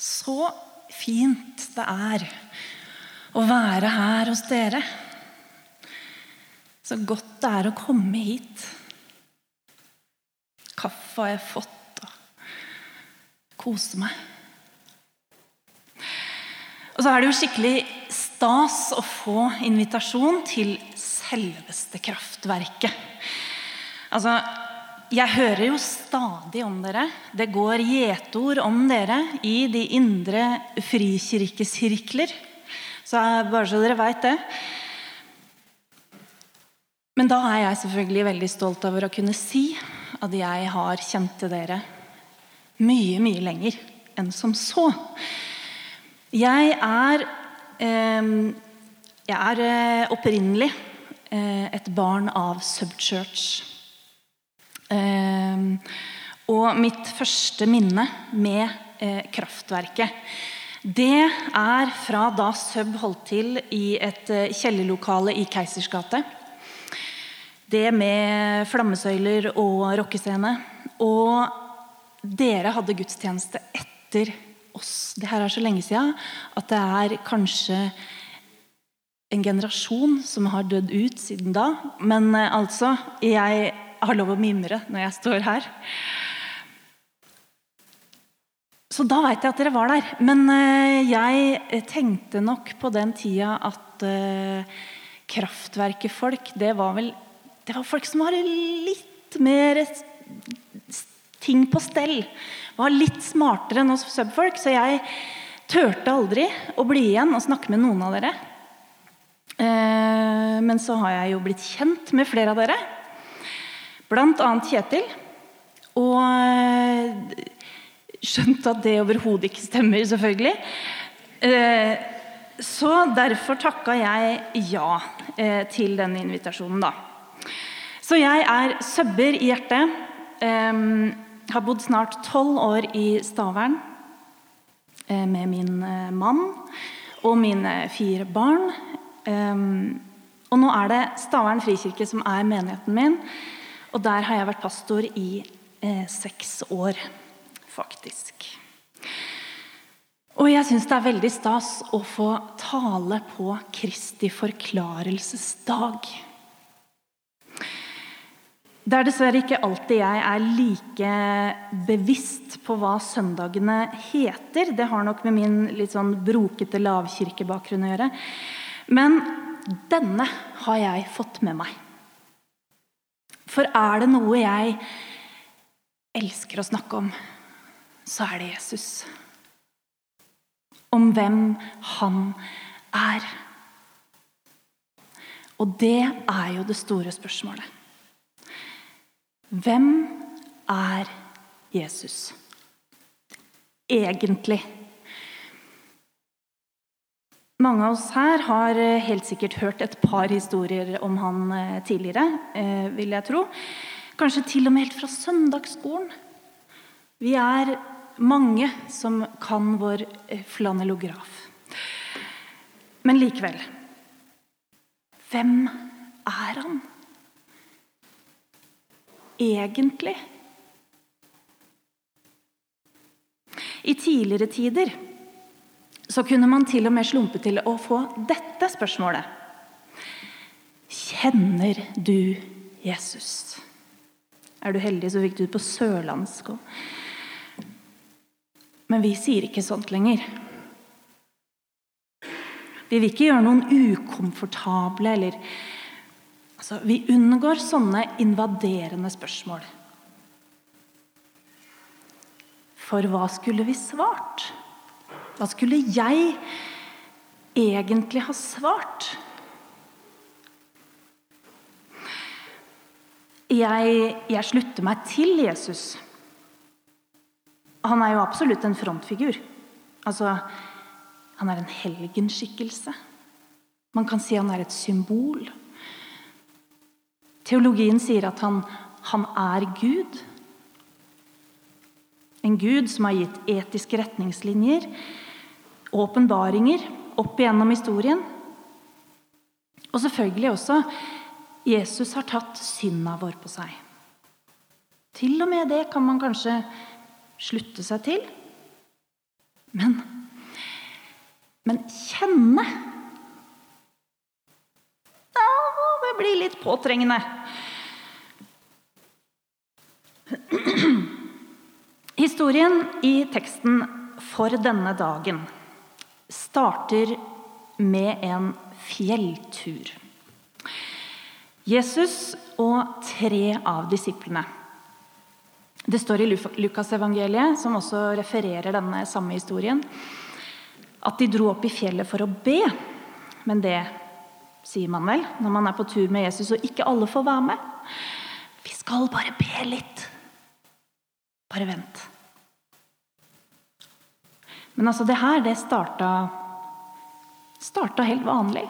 Så fint det er å være her hos dere. Så godt det er å komme hit. Kaffe har jeg fått, og kose meg. Og så er det jo skikkelig stas å få invitasjon til selveste kraftverket. Altså, jeg hører jo stadig om dere. Det går gjetord om dere i de indre frikirkesirkler. Så bare så dere veit det. Men da er jeg selvfølgelig veldig stolt over å kunne si at jeg har kjent til dere mye, mye lenger enn som så. Jeg er, eh, jeg er eh, opprinnelig eh, et barn av Subchurch. Ehm, og mitt første minne med eh, kraftverket det er fra da Sub holdt til i et eh, kjellerlokale i Keisers gate. Det med flammesøyler og rockescene. Og dere hadde gudstjeneste etter oss. Det her er så lenge siden at det er kanskje en generasjon som har dødd ut siden da. Men eh, altså, jeg har lov å mimre når jeg står her. Så da veit jeg at dere var der. Men eh, jeg tenkte nok på den tida at kraftverkefolk, kraftverket-folk, det var vel Det var folk som var litt mer ting på stell. Var litt smartere enn oss subfolk, så jeg turte aldri å bli igjen og snakke med noen av dere. Men så har jeg jo blitt kjent med flere av dere. Annet Kjetil. Og eh, skjønt at det overhodet ikke stemmer, selvfølgelig. Eh, så derfor takka jeg ja eh, til denne invitasjonen, da. Så jeg er søbber i hjertet. Har bodd snart tolv år i Stavern med min mann og mine fire barn. Og nå er det Stavern frikirke som er menigheten min. Og der har jeg vært pastor i eh, seks år, faktisk. Og jeg syns det er veldig stas å få tale på Kristi forklarelsesdag. Det er dessverre ikke alltid jeg er like bevisst på hva søndagene heter. Det har nok med min litt sånn brokete lavkirkebakgrunn å gjøre. Men denne har jeg fått med meg. For er det noe jeg elsker å snakke om, så er det Jesus. Om hvem han er. Og det er jo det store spørsmålet. Hvem er Jesus egentlig? Mange av oss her har eh, helt sikkert hørt et par historier om han eh, tidligere, eh, vil jeg tro. Kanskje til og med helt fra søndagsskolen. Vi er mange som kan vår flanellograf. Men likevel Hvem er han? Egentlig? I tidligere tider så kunne man til og med slumpe til å få dette spørsmålet. Kjenner du Jesus? Er du heldig, så fikk du det på sørlandsk. Men vi sier ikke sånt lenger. Vi vil ikke gjøre noen ukomfortable eller altså, Vi unngår sånne invaderende spørsmål. For hva skulle vi svart? Hva skulle jeg egentlig ha svart? Jeg, jeg, slutter meg til Jesus. Han er jo absolutt en frontfigur. Altså, han er en helgenskikkelse. Man kan si han er et symbol. Teologien sier at han, han er Gud. En Gud som har gitt etiske retningslinjer åpenbaringer opp igjennom historien. Og selvfølgelig også Jesus har tatt synda vår på seg. Til og med det kan man kanskje slutte seg til. Men, men kjenne Ja, det blir litt påtrengende. Historien i teksten for denne dagen starter med en fjelltur. Jesus og tre av disiplene. Det står i Lukasevangeliet, som også refererer denne samme historien, at de dro opp i fjellet for å be. Men det sier man vel når man er på tur med Jesus og ikke alle får være med. Vi skal bare be litt. Bare vent. Men altså, det her, det starta, starta helt vanlig.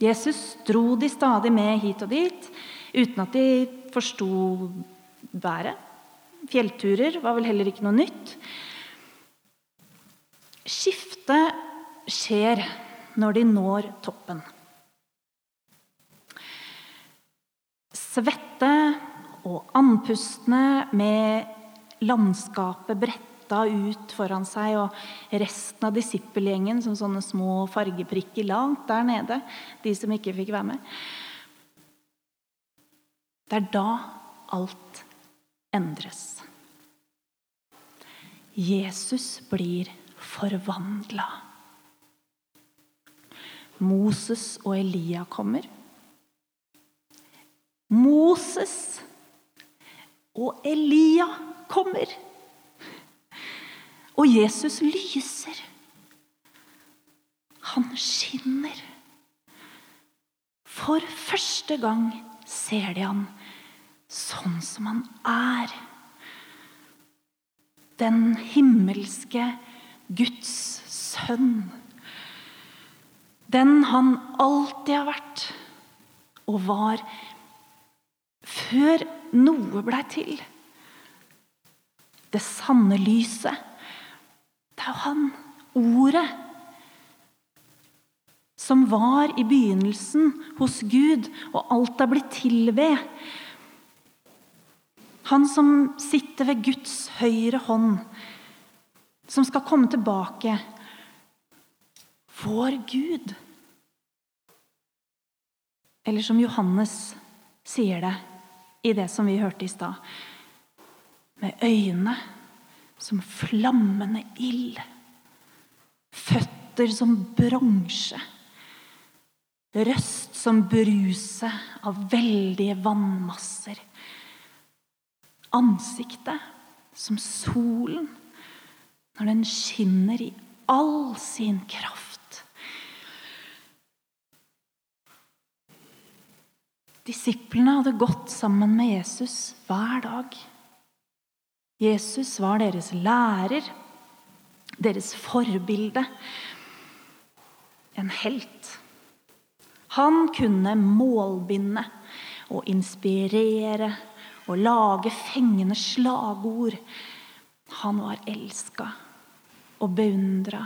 Jesus dro de stadig med hit og dit uten at de forsto været. Fjellturer var vel heller ikke noe nytt. Skiftet skjer når de når toppen. Svette og andpustne med landskapet bretta ut foran seg, og resten av disippelgjengen som sånne små fargeprikker langt der nede, de som ikke fikk være med. Det er da alt endres. Jesus blir forvandla. Moses og Elia kommer. Moses og Elia kommer. Og Jesus lyser. Han skinner. For første gang ser de han sånn som han er. Den himmelske Guds sønn. Den han alltid har vært og var før noe blei til. Det sanne lyset. Det er jo han, ordet, som var i begynnelsen hos Gud, og alt er blitt til ved. Han som sitter ved Guds høyre hånd, som skal komme tilbake. Vår Gud. Eller som Johannes sier det i det som vi hørte i stad. Med øyne som flammende ild. Føtter som bronse. Røst som bruset av veldige vannmasser. Ansiktet som solen når den skinner i all sin kraft. Disiplene hadde gått sammen med Jesus hver dag. Jesus var deres lærer, deres forbilde. En helt. Han kunne målbinde og inspirere og lage fengende slagord. Han var elska og beundra.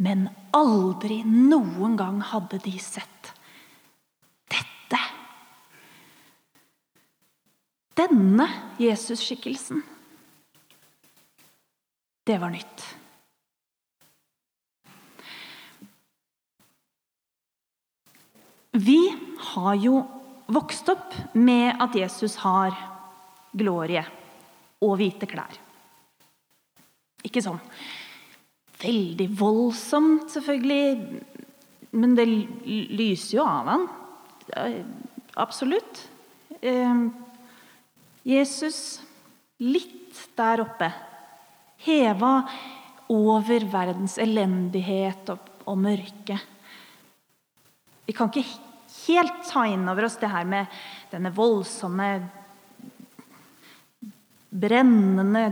Men aldri noen gang hadde de sett Denne Jesus-skikkelsen, det var nytt. Vi har jo vokst opp med at Jesus har glorie og hvite klær. Ikke sånn veldig voldsomt, selvfølgelig, men det lyser jo av han. Absolutt. Jesus litt der oppe. Heva over verdens elendighet og, og mørke. Vi kan ikke helt ta inn over oss det her med denne voldsomme, brennende,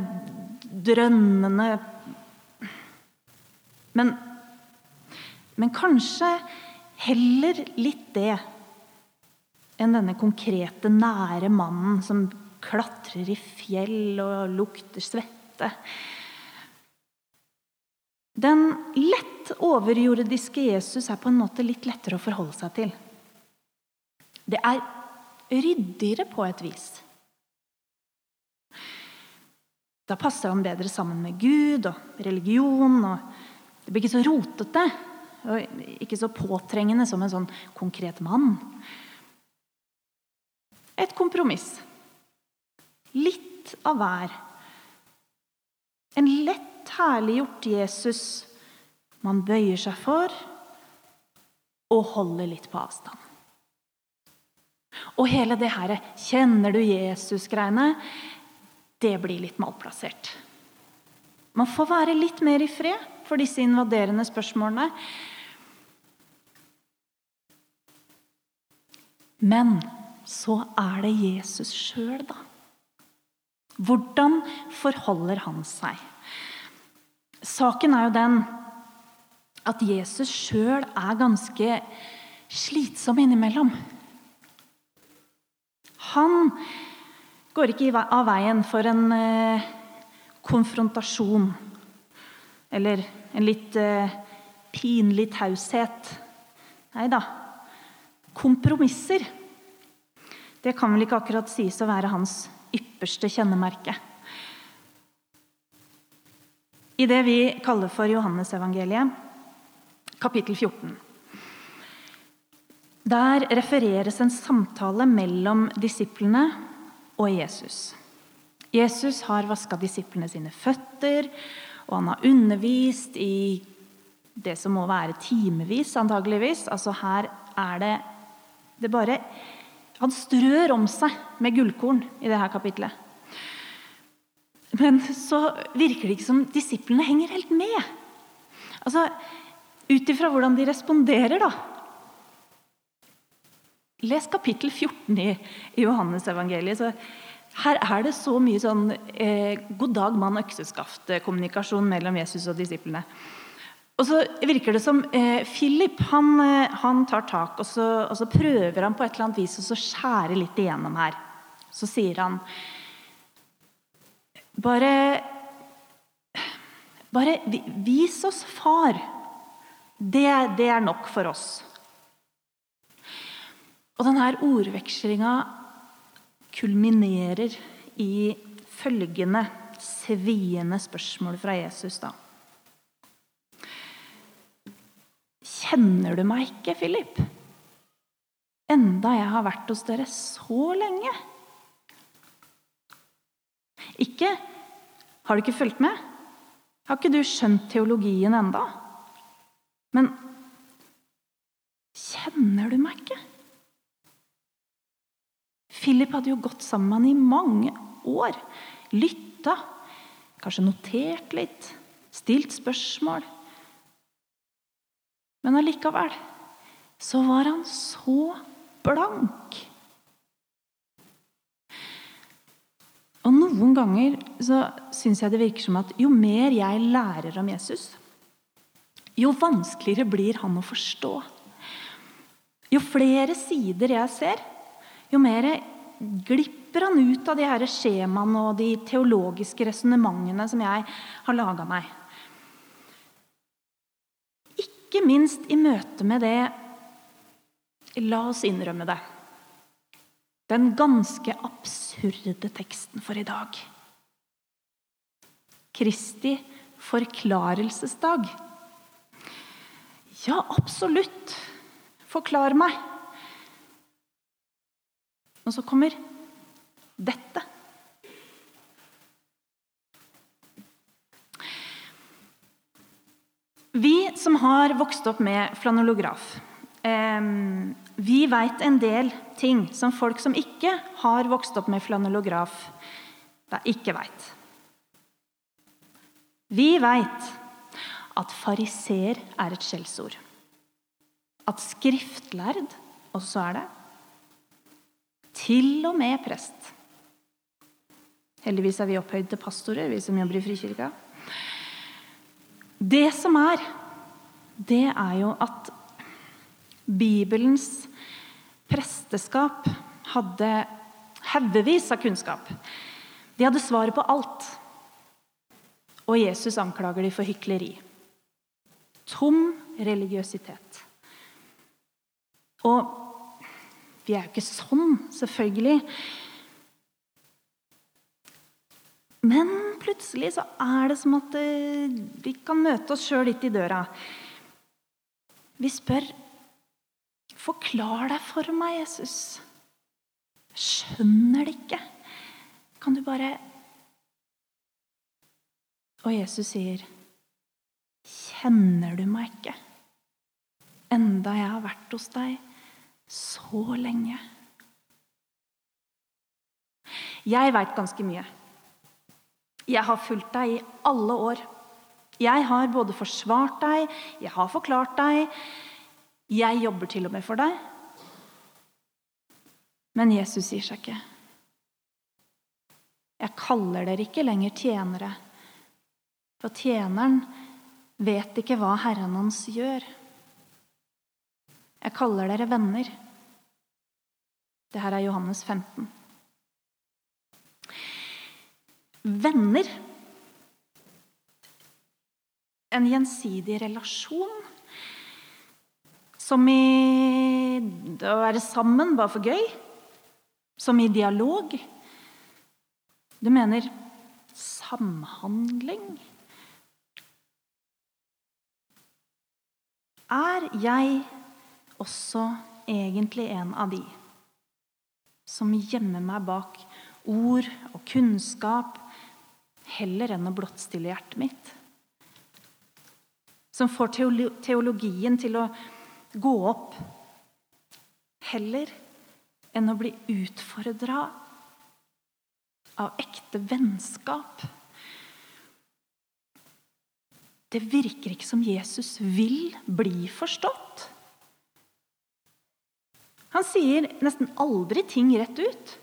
drønnende men, men kanskje heller litt det enn denne konkrete, nære mannen som klatrer i fjell og lukter svette. Den lett overjordiske Jesus er på en måte litt lettere å forholde seg til. Det er ryddigere på et vis. Da passer han bedre sammen med Gud og religion. og Det blir ikke så rotete og ikke så påtrengende som en sånn konkret mann. Et kompromiss. Litt av hver. En lett herliggjort Jesus man bøyer seg for og holder litt på avstand. Og hele det her 'kjenner du Jesus'-greiene, det blir litt malplassert. Man får være litt mer i fred for disse invaderende spørsmålene. Men så er det Jesus sjøl, da. Hvordan forholder han seg? Saken er jo den at Jesus sjøl er ganske slitsom innimellom. Han går ikke av veien for en eh, konfrontasjon eller en litt eh, pinlig taushet. Nei da. Kompromisser. Det kan vel ikke akkurat sies å være hans ypperste kjennemerke. I det vi kaller for Johannesevangeliet, kapittel 14 Der refereres en samtale mellom disiplene og Jesus. Jesus har vaska disiplene sine føtter, og han har undervist i det som må være timevis, antageligvis. Altså her er det Det bare Han strør om seg med gullkorn i dette kapitlet. Men så virker det ikke som disiplene henger helt med. Altså, Ut ifra hvordan de responderer, da. Les kapittel 14 i, Johannes-evangeliet. Her er det så mye sånn eh, god dag, mann, økseskaft-kommunikasjon mellom Jesus og disiplene. Og så virker det som eh, Philip han, eh, han, tar tak, og så, og så, prøver han på et eller annet vis å skjære litt igjennom her. Så sier han Bare Bare vis oss Far. Det, det er nok for oss. Og denne ordvekslinga kulminerer i følgende sviende spørsmål fra Jesus. da. Kjenner du meg ikke, Philip? Enda jeg har vært hos dere så lenge. Ikke Har du ikke fulgt med? Har ikke du skjønt teologien enda? Men kjenner du meg ikke? Philip hadde jo gått sammen med han i mange år. Lytta, kanskje notert litt, stilt spørsmål. Men allikevel så var han så blank. Og Noen ganger så syns jeg det virker som at jo mer jeg lærer om Jesus, jo vanskeligere blir han å forstå. Jo flere sider jeg ser, jo mer glipper han ut av de her skjemaene og de teologiske resonnementene som jeg har laga meg. Ikke minst i møte med det La oss innrømme det. Den ganske absurde teksten for i dag. Kristi forklarelsesdag. Ja, absolutt. Forklar meg. Og så kommer dette. Vi som har vokst opp med flanellograf, vi veit en del ting som folk som ikke har vokst opp med flanellograf, ikke veit. Vi veit at fariseer er et skjellsord. At skriftlærd også er det. Til og med prest. Heldigvis er vi opphøyd til pastorer, vi som jobber i Frikirka. Det som er, det er jo at Bibelens presteskap hadde haugevis av kunnskap. De hadde svaret på alt. Og Jesus anklager dem for hykleri. Tom religiøsitet. Og vi er jo ikke sånn, selvfølgelig. Men plutselig så er det som at eh, vi kan møte oss sjøl litt i døra. Vi spør Forklar deg for meg, Jesus. Skjønner det ikke. Kan du bare Og Jesus sier, Kjenner du meg ikke? Enda jeg har vært hos deg så lenge. Jeg veit ganske mye. Jeg har fulgt deg i alle år. Jeg har både forsvart deg, jeg har forklart deg. Jeg jobber til og med for deg. Men Jesus sier seg ikke. Jeg kaller dere ikke lenger tjenere, for tjeneren vet ikke hva herren hans gjør. Jeg kaller dere venner. Det her er Johannes 15. Venner. En gjensidig relasjon. Som i å være sammen bare for gøy. Som i dialog. Du mener samhandling? Er jeg også egentlig en av de som gjemmer meg bak ord og kunnskap heller enn å blottstille hjertet mitt? Som får teologien til å gå opp heller enn å bli utfordra av ekte vennskap? Det virker ikke som Jesus vil bli forstått. Han sier nesten aldri ting rett ut.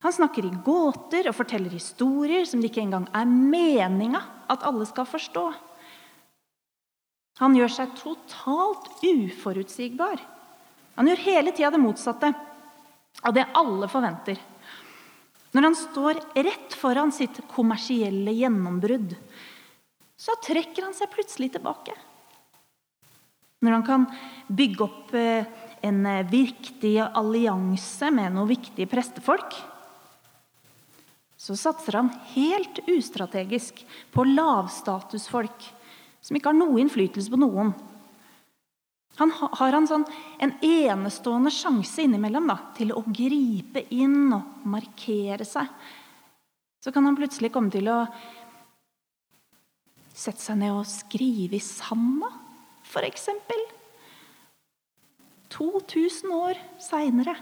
Han snakker i gåter og forteller historier som det ikke engang er meninga at alle skal forstå. Han gjør seg totalt uforutsigbar. Han gjør hele tida det motsatte av det alle forventer. Når han står rett foran sitt kommersielle gjennombrudd, så trekker han seg plutselig tilbake. Når han kan bygge opp eh, en eh, viktig allianse med noen viktige prestefolk, så satser han helt ustrategisk på lavstatusfolk som ikke har noe innflytelse på noen. Han har han sånn, en enestående sjanse innimellom da, til å gripe inn og markere seg. Så kan han plutselig komme til å sette seg ned og skrive i sanda, f.eks. 2000 år seinere.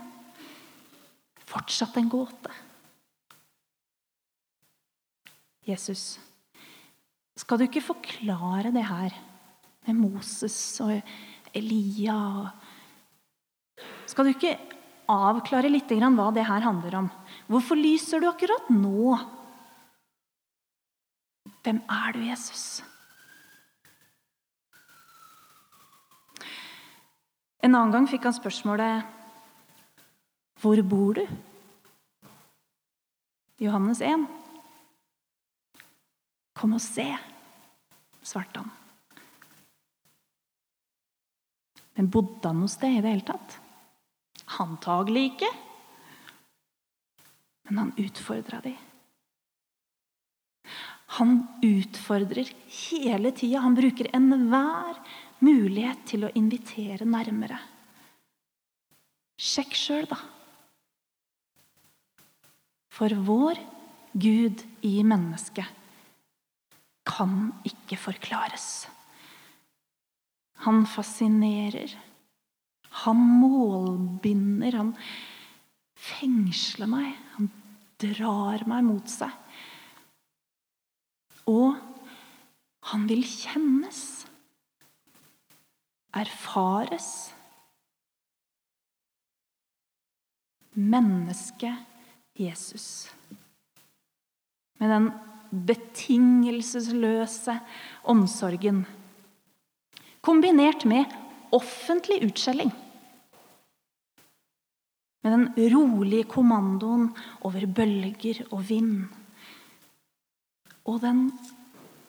Fortsatt en gåte. Jesus, skal du ikke forklare det her med Moses og Elia? Skal du ikke avklare litt hva det her handler om? Hvorfor lyser du akkurat nå? Hvem er du, Jesus? En annen gang fikk han spørsmålet Hvor bor du? Johannes 1. Kom og se, svarte han. Men bodde han noe sted i det hele tatt? Antagelig ikke. Men han utfordra de. Han utfordrer hele tida. Han bruker enhver mulighet til å invitere nærmere. Sjekk sjøl, da. For vår Gud i mennesket kan ikke forklares. Han fascinerer. Han målbinder. Han fengsler meg. Han drar meg mot seg. Og han vil kjennes erfares. Mennesket Jesus. Med den betingelsesløse omsorgen. Kombinert med offentlig utskjelling. Med den rolige kommandoen over bølger og vind. Og den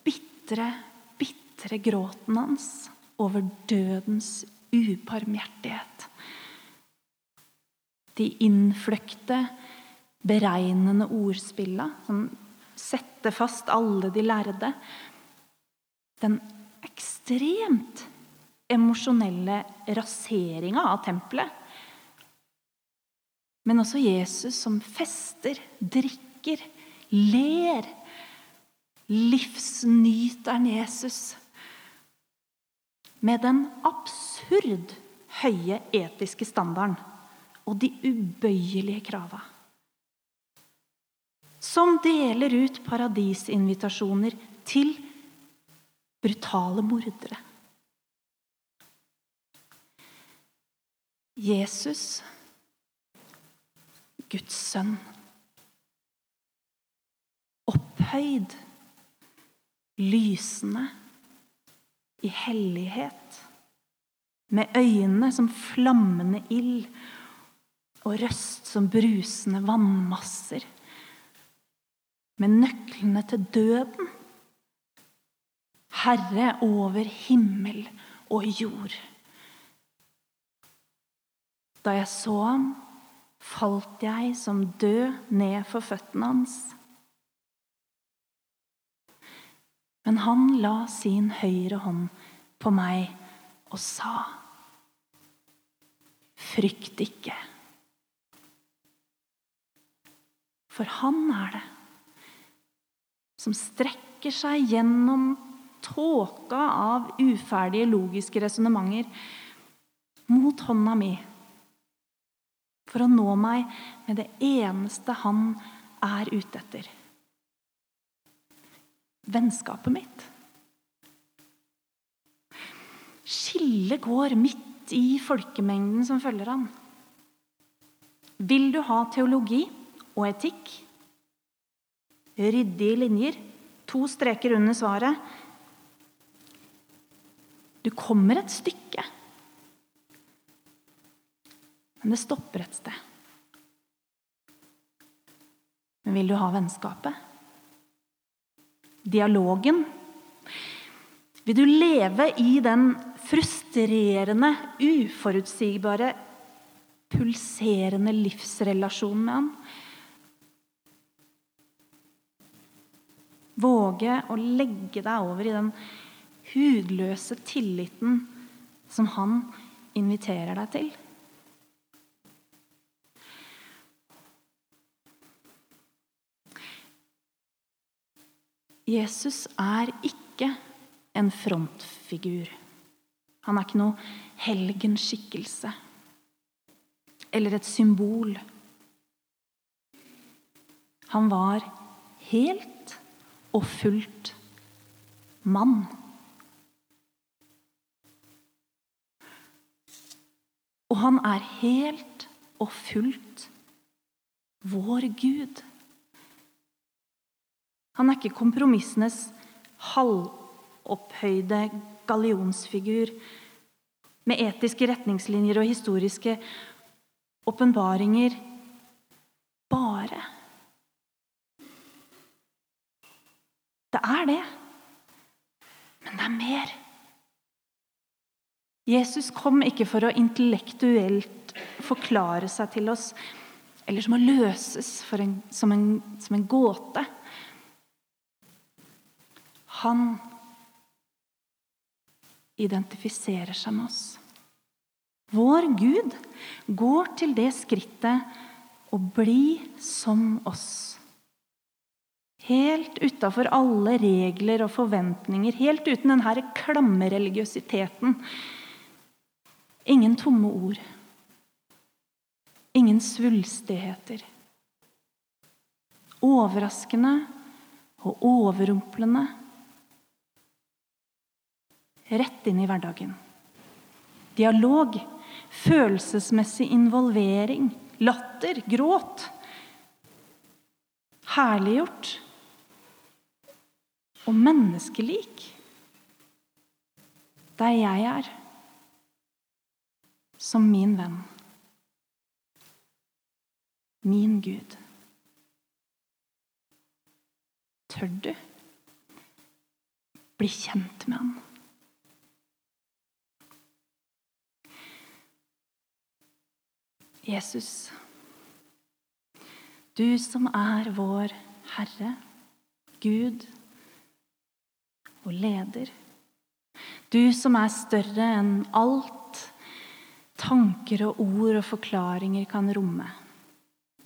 bitre, bitre gråten hans over dødens ubarmhjertighet. De innfløkte, beregnende ordspilla som sette fast alle de lærde. Den ekstremt emosjonelle raseringa av tempelet. Men også Jesus som fester, drikker, ler. Livsnyteren Jesus. Med den absurd høye etiske standarden og de ubøyelige krava. Som deler ut paradisinvitasjoner til brutale mordere. Jesus, Guds sønn, opphøyd, lysende, i hellighet, med øyne som flammende ild og røst som brusende vannmasser, med nøklene til døden, Herre over himmel og jord. Da jeg så ham, falt jeg som død ned for føttene hans. Men han la sin høyre hånd på meg og sa, Frykt ikke. For han er det som strekker seg gjennom tåka av uferdige logiske resonnementer mot hånda mi for å nå meg med det eneste han er ute etter. Vennskapet mitt. Skillet går midt i folkemengden som følger han. Vil du ha teologi og etikk? Ryddige linjer, to streker under svaret. Du kommer et stykke. Men det stopper et sted. Men vil du ha vennskapet? Dialogen? Vil du leve i den frustrerende, uforutsigbare, pulserende livsrelasjonen med han? Våge å legge deg over i den hudløse tilliten som han inviterer deg til? Jesus er ikke en frontfigur. Han er ikke noe helgenskikkelse eller et symbol. Han var helt og fullt mann. Og han er helt og fullt vår Gud. Han er ikke kompromissenes halvopphøyde gallionsfigur med etiske retningslinjer og historiske åpenbaringer bare. Det er det, men det er mer. Jesus kom ikke for å intellektuelt forklare seg til oss, eller som å løses en, som, en, som en gåte. Han identifiserer seg med oss. Vår Gud går til det skrittet å bli som oss. Helt utafor alle regler og forventninger, helt uten denne klamme religiøsiteten. Ingen tomme ord. Ingen svulstigheter. Overraskende og overrumplende rett inn i hverdagen. Dialog, følelsesmessig involvering, latter, gråt. Herliggjort og menneskelik. Der jeg er, som min venn. Min Gud. Tør du bli kjent med han? Jesus, du som er vår Herre Gud og leder. Du som er større enn alt tanker og ord og forklaringer kan romme.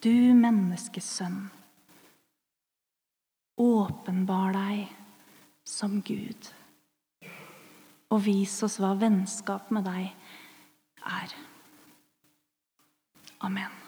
Du menneskesønn. Åpenbar deg som Gud. Og vis oss hva vennskap med deg er. Amen.